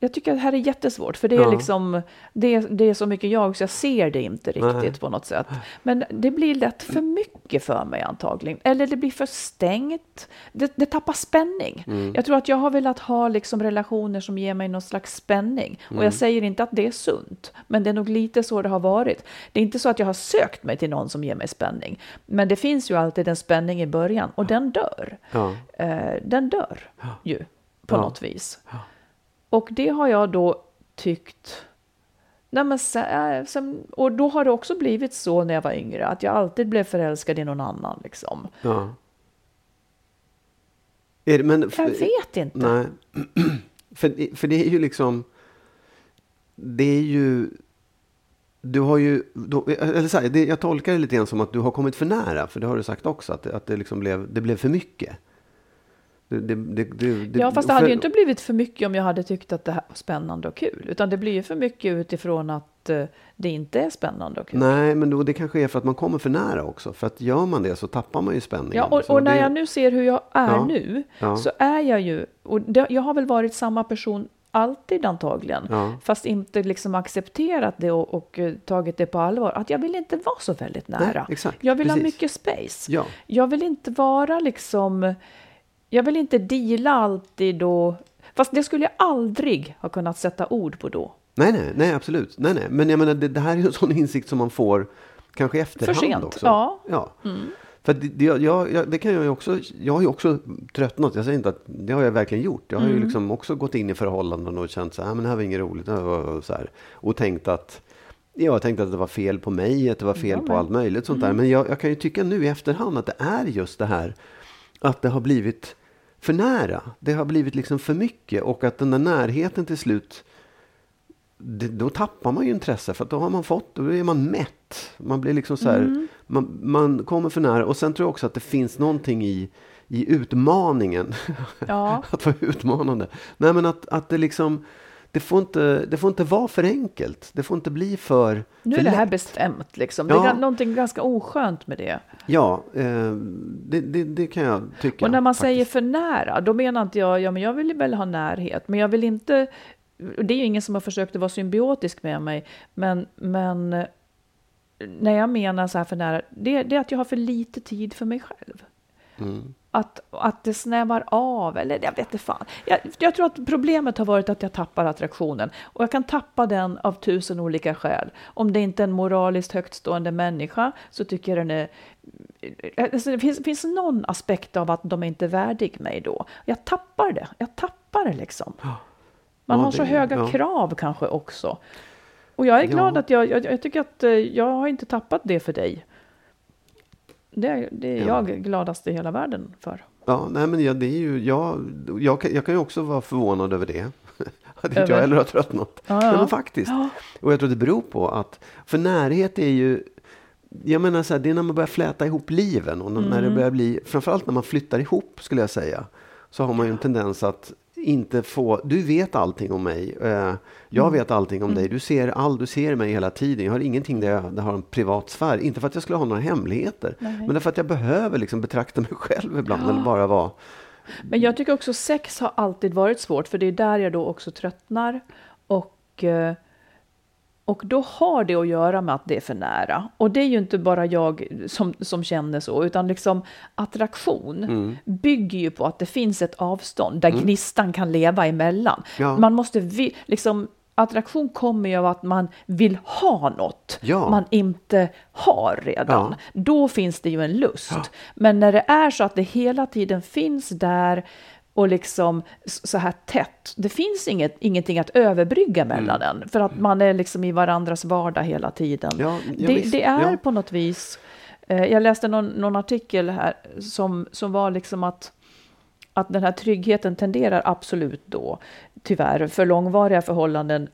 jag tycker att det här är jättesvårt, för det är, Ja. liksom, det, det är så mycket jag, så jag ser det inte riktigt Nej. på något sätt. Men det blir lätt för mycket för mig antagligen. Eller det blir för stängt. Det, det tappar spänning. Mm. Jag tror att jag har velat ha liksom relationer som ger mig någon slags spänning. Och Mm. jag säger inte att det är sunt, men det är nog lite så det har varit. Det är inte så att jag har sökt mig till någon som ger mig spänning. Men det finns ju alltid en spänning i början, och den dör. Ja. Eh, den dör ju på Ja. något vis. Och det har jag då tyckt... Nej men sen, äh, och då har det också blivit så när jag var yngre, att jag alltid blev förälskad i någon annan. Liksom. ja. Det, men, Jag vet inte. Nej. för, för det är ju liksom... Det är ju... Du har ju... Då, eller så här, det, jag tolkar det lite grann som att du har kommit för nära. För det har du sagt också. Att, att det, liksom blev, det blev för mycket. Det, det, det, Ja, fast det för- hade ju inte blivit för mycket om jag hade tyckt att det här var spännande och kul. Utan det blir ju för mycket utifrån att eh, det inte är spännande och kul. Nej, men då, det kanske är för att man kommer för nära också. För att gör man det så tappar man ju spänningen. Ja, och, och när jag nu ser hur jag är Ja, nu, ja. så är jag ju, och jag har väl varit samma person alltid antagligen, Ja. fast inte liksom accepterat det och, och eh, tagit det på allvar, att jag vill inte vara så väldigt nära. exakt, jag vill ha precis. mycket space. Ja. Jag vill inte vara liksom, jag vill inte deala alltid då, fast det skulle jag aldrig ha kunnat sätta ord på då. Nej, nej, nej, absolut. Nej, nej. Men jag menar, det, det här är en sån insikt som man får kanske i efterhand sent, också. ja. ja. För att det, det, jag, jag, det kan jag ju också, jag har ju också tröttnat. Jag säger inte att det har jag verkligen gjort. Jag har Mm. ju liksom också gått in i förhållanden och känt så här, "Ah, men det här var inget roligt. Var så här. Och tänkt att, jag tänkte att det var fel på mig, att det var fel Jag på. Mm. allt möjligt sånt där. Men jag, jag kan ju tycka nu i efterhand att det är just det här att det har blivit för nära. Det har blivit liksom för mycket och att den där närheten till slut det, då tappar man ju intresse för att då har man fått, då är man mätt. Man blir liksom så här, Mm. man, man kommer för nära. Och sen tror jag också att det finns någonting i, i utmaningen. Ja. att vara utmanande. Nej men att, att det liksom, det får, inte, det får inte vara för enkelt. Det får inte bli för Nu för är det här lätt. bestämt liksom. Det Ja. är ga- någonting ganska oskönt med det. Ja, eh, det, det, det kan jag tycka. Och när man faktiskt. säger för nära, då menar inte jag, ja men jag vill väl ha närhet, men jag vill inte, det är ju ingen som har försökt att vara symbiotisk med mig, men, men eh, när jag menar så här för nära, det, det är att jag har för lite tid för mig själv. Mm. Att, att det snävar av, eller jag vet inte fan. Jag, jag tror att problemet har varit att jag tappar attraktionen. Och jag kan tappa den av tusen olika skäl. Om det inte är en moraliskt högtstående människa så tycker jag den är... Alltså det finns, finns någon aspekt av att de är inte är värdig mig då. Jag tappar det. Jag tappar det liksom. Man Ja, har så höga ja. krav kanske också. Och jag är glad Ja. att jag, jag, jag tycker att eh, jag har inte tappat det för dig. Det, det är Ja. jag gladast i hela världen för. Ja, nej men ja, det är ju, jag, jag, kan, jag kan ju också vara förvånad över det. att inte Över- jag heller har tröttnat. Nej, ja. men faktiskt. Ja. Och jag tror det beror på att, för närhet är ju, jag menar så här, det är när man börjar fläta ihop liven och när det Mm. börjar bli, framförallt när man flyttar ihop skulle jag säga, så har man ju en tendens att inte få, du vet allting om mig, eh, jag Mm. vet allting om dig, du ser all, du ser mig hela tiden, jag har ingenting där jag, där jag har en privat sfär, inte för att jag skulle ha några hemligheter, men därför att jag behöver liksom betrakta mig själv ibland, eller bara vara Men jag tycker också sex har alltid varit svårt, för det är där jag då också tröttnar. Och, eh, och då har det att göra med att det är för nära. Och det är ju inte bara jag som, som känner så, utan liksom attraktion Mm. bygger ju på att det finns ett avstånd där gnistan kan leva emellan. Ja. Man måste vi, liksom Attraktion kommer ju av att man vill ha något Ja. man inte har redan. Ja. Då finns det ju en lust. Men när det är så att det hela tiden finns där och liksom så här tätt. Det finns inget, ingenting att överbrygga mellan den. För att man är liksom i varandras vardag hela tiden. Ja, ja, det, det är Ja. på något vis. Eh, jag läste någon, någon artikel här som, som var liksom att att den här tryggheten tenderar absolut då, tyvärr, för långvariga förhållanden.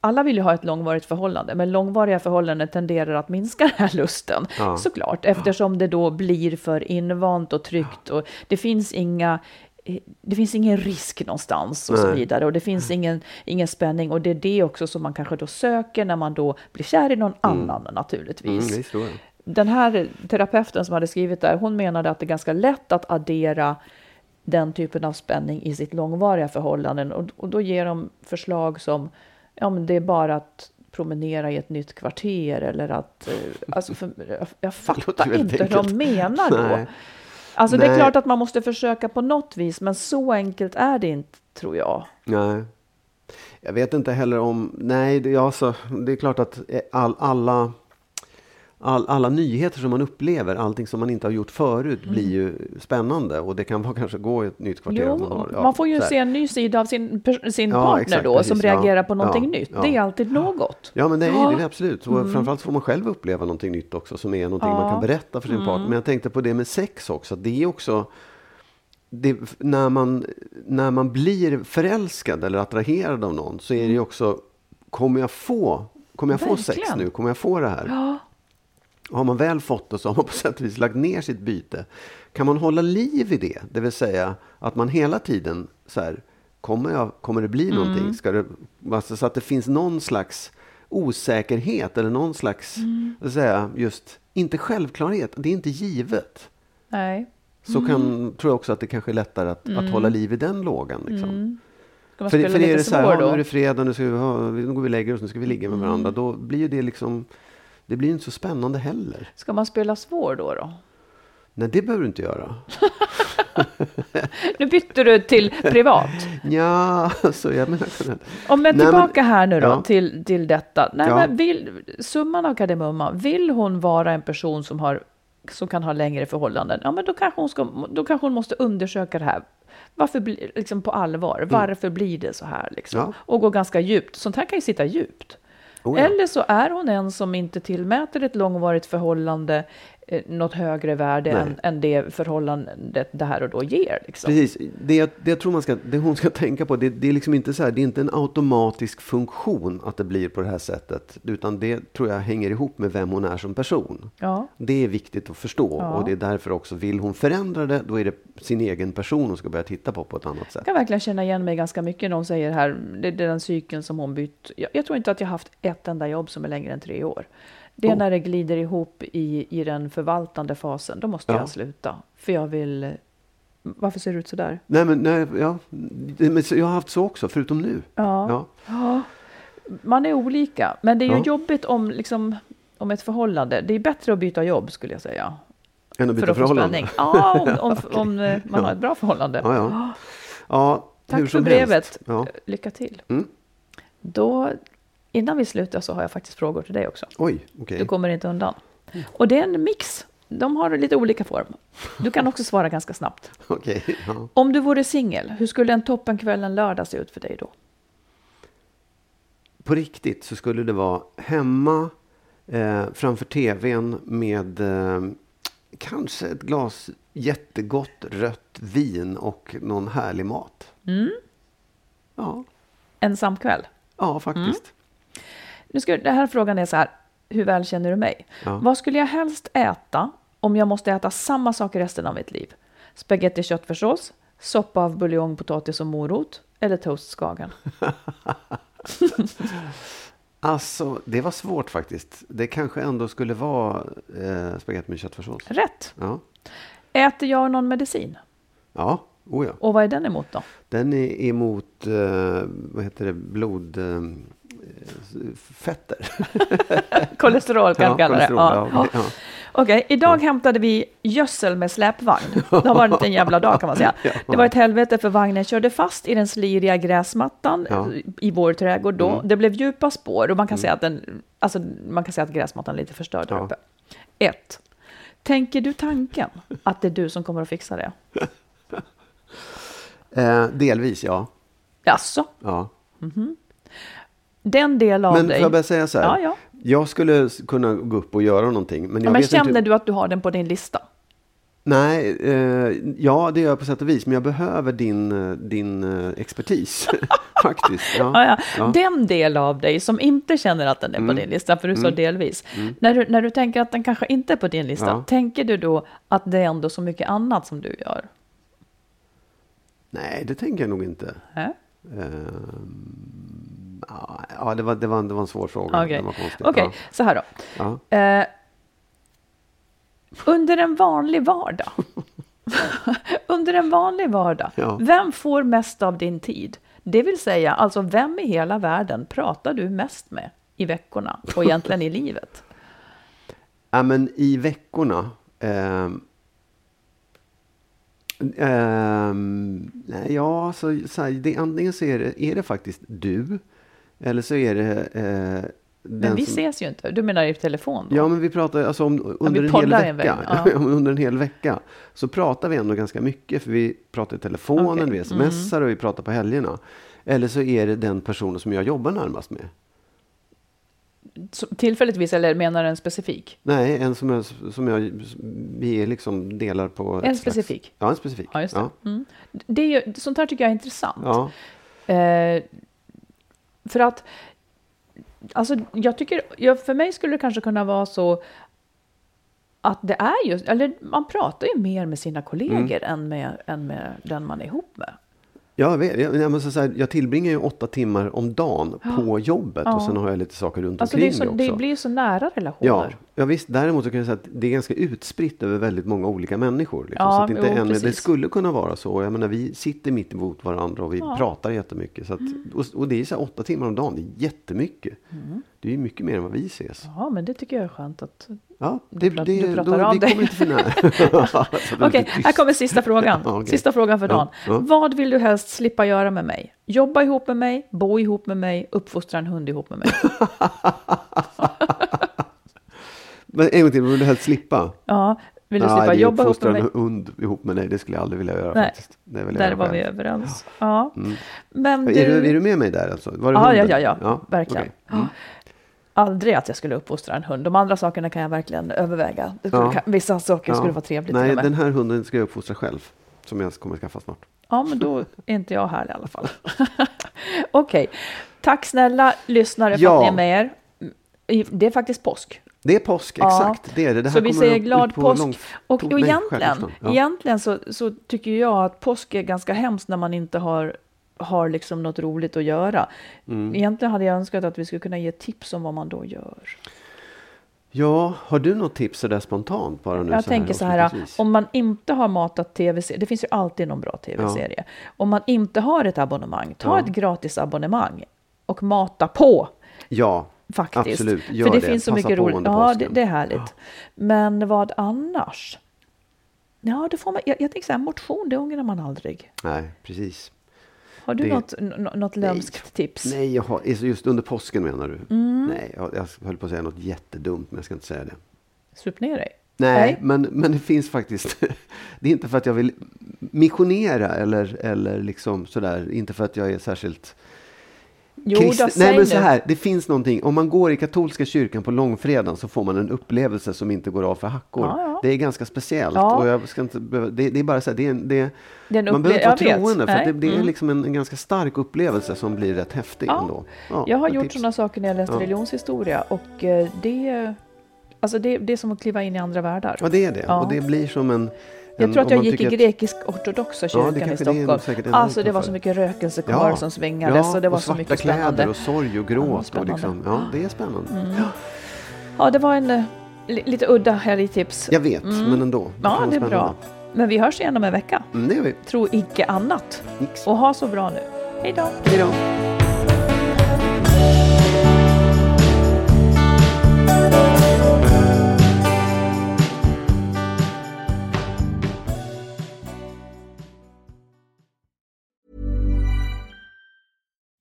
Alla vill ju ha ett långvarigt förhållande, men långvariga förhållanden tenderar att minska den här lusten. Ja. Såklart, eftersom det då blir för invant och tryggt och det finns inga det finns ingen risk någonstans och så Nej. vidare och det finns ingen, ingen spänning och det är det också som man kanske då söker när man då blir kär i någon annan naturligtvis Mm, den här terapeuten som hade skrivit där, hon menade att det är ganska lätt att addera den typen av spänning i sitt långvariga förhållanden. Och, och då ger de förslag som, ja men det är bara att promenera i ett nytt kvarter eller att, eh, alltså för, jag, jag fattar inte hur de menar då. Nej. Alltså det är Nej. klart att man måste försöka på något vis, men så enkelt är det inte, tror jag. Nej. Jag vet inte heller om... Nej, det, alltså, det är klart att eh, all, alla, all, alla nyheter som man upplever, allting som man inte har gjort förut, blir ju spännande. Och det kan vara kanske gå i ett nytt kvarter. Jo, man, har, ja, man får ju se en ny sida av sin, sin Ja, partner exakt, då, precis, som ja. reagerar på någonting nytt. Det är alltid något. Ja, men det är. Mm. det absolut. Och Framförallt får man själv uppleva någonting nytt också, som är någonting man kan berätta för sin Mm. partner. Men jag tänkte på det med sex också. Det är också... Det, när, man, när man blir förälskad eller attraherad av någon så är det ju också, kommer jag få, kommer jag få sex nu? Kommer jag få det här? Har man väl fått det så har man på sätt och vis lagt ner sitt byte. Kan man hålla liv i det? Det vill säga att man hela tiden så här, kommer, jag, kommer det bli Mm. någonting? Ska det, alltså, så att det finns någon slags osäkerhet eller någon slags, Mm. säga, just, inte självklarhet, det är inte givet. nej. Så Mm. kan, tror jag också att det kanske är lättare att, att hålla liv i den lågan. Liksom. Man För, för är det så här, ja, nu är det fredag, nu, ska vi, ha, nu går vi och lägger oss, nu ska vi ligga med Mm. varandra. Då blir ju det liksom, det blir inte så spännande heller. Ska man spela svår då? då? Nej, det behöver du inte göra. Nu bytte du till privat. Ja, alltså jag menar... Om Nej, tillbaka men- här nu då ja. till, till detta. Nej, Ja. men vill, summan av kardemumman, vill hon vara en person som, har, som kan ha längre förhållanden, ja men då kanske hon, ska, då kanske hon måste undersöka det här. Varför blir, liksom på allvar, varför blir det så här liksom? Mm. Ja. Och gå ganska djupt. Sånt här kan ju sitta djupt. Oh ja. Eller så är hon en som inte tillmäter ett långvarigt förhållande eh, något högre värde än, än det förhållandet det här och då ger. Liksom. Precis. Det, jag- det jag tror man ska, det hon ska tänka på, det, det är liksom inte så här, det är inte en automatisk funktion att det blir på det här sättet. Utan det tror jag hänger ihop med vem hon är som person. Ja. Det är viktigt att förstå Ja. och det är därför också, vill hon förändra det, då är det sin egen person hon ska börja titta på på ett annat sätt. Jag kan verkligen känna igen mig ganska mycket när hon säger här, det, det är den cykeln som hon bytt. Jag, jag tror inte att jag haft ett enda jobb som är längre än tre år. Det är Oh. när det glider ihop i, i den förvaltande fasen, då måste Ja. jag sluta. För jag vill... Varför ser det ut så där? Nej, men nej, ja, men jag har haft så också, förutom nu. Ja. Ja. Man är olika, men det är ju jobbigt om, liksom, om ett förhållande. Det är bättre att byta jobb skulle jag säga. Än att För byta att få förhållande. spänning. Ja, om, om, om eh, man har ett bra förhållande. Ja, ja. ja Tack för brevet. Lycka till. Mm. Då, innan vi slutar så har jag faktiskt frågor till dig också. Oj, okej. Du kommer inte undan. Och det är en mix. De har lite olika form. Du kan också svara ganska snabbt. Okej, ja. Om du vore singel, hur skulle en toppenkväll en lördag se ut för dig då? På riktigt så skulle det vara hemma eh, framför tvn med eh, kanske ett glas jättegott rött vin och någon härlig mat. Mm. Ja, Ensam kväll? ja faktiskt. Nu ska, den här frågan är så här, hur väl känner du mig? Ja. Vad skulle jag helst äta om jag måste äta samma sak resten av mitt liv? Spaghetti köttfärssås, soppa av buljong, potatis och morot eller toastskagen? Alltså, det var svårt faktiskt. Det kanske ändå skulle vara eh, spagetti med köttfärssås. Rätt! Ja, Äter jag någon medicin? ja. Oh ja. Och vad är den emot då? Den är emot, eh, vad heter det, blod... Eh, fetter. Kolesterol kan Ja, jag kalla det. Ja. ja, ja. Okej, idag hämtade vi gödsel med släpvagn. Det har varit en jävla dag kan man säga. Det var ett helvete för vagnen körde fast i den sliriga gräsmattan. Mm. i vår trädgård då. Det blev djupa spår och man kan, säga att den, alltså, man kan säga att gräsmattan är lite förstörd där uppe. Ett. Tänker du tanken att det är du som kommer att fixa det? Eh, delvis, ja. Jaså? ja. Den del av Men dig. får jag bara säga så här? Ja, ja. Jag skulle kunna gå upp och göra någonting. Men, jag Ja, men vet känner inte... du att du har den på din lista? Nej, eh, ja det gör jag på sätt och vis. Men jag behöver din, eh, din eh, expertis. Faktiskt. Ja. Ja, ja. Ja. Den del av dig som inte känner att den är på Mm. din lista, för du sa delvis. När, du, när du tänker att den kanske inte är på din lista, tänker du då att det är ändå så mycket annat som du gör? Nej, det tänker jag nog inte. Äh? Ehm, ja, ja, det var, det, var, det var en svår fråga. Okej, var konstig. Okej, så här då. Ja. Ja. Eh, under en vanlig vardag, Under en vanlig vardag, Ja. vem får mest av din tid? Det vill säga, alltså vem i hela världen pratar du mest med i veckorna och egentligen i livet? Ja, men i veckorna. ehm, nej, ja, så, så här, det, antingen så är det, är det faktiskt du. Eller så är det eh, Men vi som, ses ju inte. Du menar i telefon? Då? Ja, men vi pratar alltså om under, vi en hel en vecka, ja. under en hel vecka. Så pratar vi ändå ganska mycket. För vi pratar i telefonen, Mm. vi smsar och vi pratar på helgerna. Eller så är det den personen som jag jobbar närmast med. Så, tillfälligtvis, eller menar du en specifik? Nej, en som jag, som jag vi är liksom delar på. En slags- specifik? Ja, en specifik. Ja, just det. Ja. Mm. det är sånt här tycker jag är intressant. Ja. Eh, för att, alltså jag tycker, ja, för mig skulle det kanske kunna vara så att det är just, eller man pratar ju mer med sina kollegor Mm. än, med, än med den man är ihop med. Jag, vet, jag, jag, säga, jag tillbringar ju åtta timmar om dagen på jobbet och sen har jag lite saker runt Alltså omkring så, det också. det blir ju så nära Ja, relationer. ja visst. Däremot så kan jag säga att det är ganska utspritt över väldigt många olika människor. Liksom. Ja, så att inte jo, en, det skulle kunna vara så. Jag menar, vi sitter mitt emot varandra och vi Ja. Mm. pratar jättemycket. Så att, och, och det är så här åtta timmar om dagen. Det är jättemycket. Mm. Det är ju mycket mer än vad vi ses. Ja, men det tycker jag är skönt att... Ja, det, pratar- det, du pratar då, av vi dig. kommer inte för nära. Okej, tyst. här kommer sista frågan. Ja, okej. Sista frågan för Ja, dagen. ja. Vad vill du helst slippa göra med mig? Jobba ihop med mig, bo ihop med mig, uppfostra en hund ihop med mig. Men en gång till, vill du helst slippa? Ja, vill du slippa jobba ihop med uppfostra mig? en hund ihop med dig. Det skulle jag aldrig vilja göra Nej, faktiskt. Det vill jag Där var vi själv. överens. Ja. Men Är, du, är du med mig där alltså? Var det Ja, ja, ja, ja, verkligen. okej. Mm. Aldrig att jag skulle uppfostra en hund. De andra sakerna kan jag verkligen överväga. Ja. Vissa saker Ja. skulle vara trevligt Nej, den här hunden ska jag uppfostra själv. Som jag kommer skaffa snart. Ja, men då är inte jag här i alla fall. Okej. Tack snälla lyssnare för Ja. att ni är med er. Det är faktiskt påsk. Det är påsk, Ja. exakt. Det är det. det här så vi säger glad påsk. lång- Och, och egentligen. Ja. egentligen så, så tycker jag att påsk är ganska hemskt när man inte har, har liksom något roligt att göra. Mm. Egentligen hade jag önskat att vi skulle kunna ge tips om vad man då gör. Ja, har du något tips sådär spontant bara nu? Jag så här tänker så här, om man inte har matat tv-serier, det finns ju alltid någon bra tv-serie. Om man inte har ett abonnemang, ta Ja. ett gratis abonnemang och mata på Ja, faktiskt. Absolut, gör För det, det. finns så Passa mycket roligt. Ja, det, det är härligt. Men vad annars? Ja, det får man, jag, jag tänker så här, motion, det ångrar man aldrig. nej, precis. Har du Det- något, något lömskt tips? Nej, jag har, just under påsken menar du? Mm. Nej, jag, jag höll på att säga något jättedumt, men jag ska inte säga det. Sup ner dig. Nej, Nej. Men, men det finns faktiskt. det är inte för att jag vill missionera eller, eller liksom sådär. Inte för att jag är särskilt Jo, då, Nej, men så här. Det finns någonting. Om man går i katolska kyrkan på långfredagen så får man en upplevelse som inte går av för hackor. Ja, ja. Det är ganska speciellt. Ja. Och jag ska inte, behöva- det, det är bara så här. Det är, en- det, Det är en man behöver inte vara troende. För det, det är Mm. liksom en, en ganska stark upplevelse som blir rätt häftig Ja. ändå. Ja, Jag har gjort tips. sådana saker när jag läste religionshistoria och eh, det, alltså det, det är som att kliva in i andra världar. Ja, det är det. Och det blir som en... Jag tror att jag gick i grekisk-ortodoxa Ja, kyrkan det i kanske det är Stockholm. Alltså det var så mycket rökelsekör som svingades ja, och det var och så svarta mycket kläder spännande. och sorg och Ja, gråt. och liksom, ja, det är spännande. Ja, Ja, det var en eh, li- lite udda helgtips. jag vet, men ändå. Mm. Ja, det är bra. Men vi hörs igen om en vecka. Mm, det gör vi. Tro icke annat. Nix. Och ha så bra nu. Hej då! Hej då.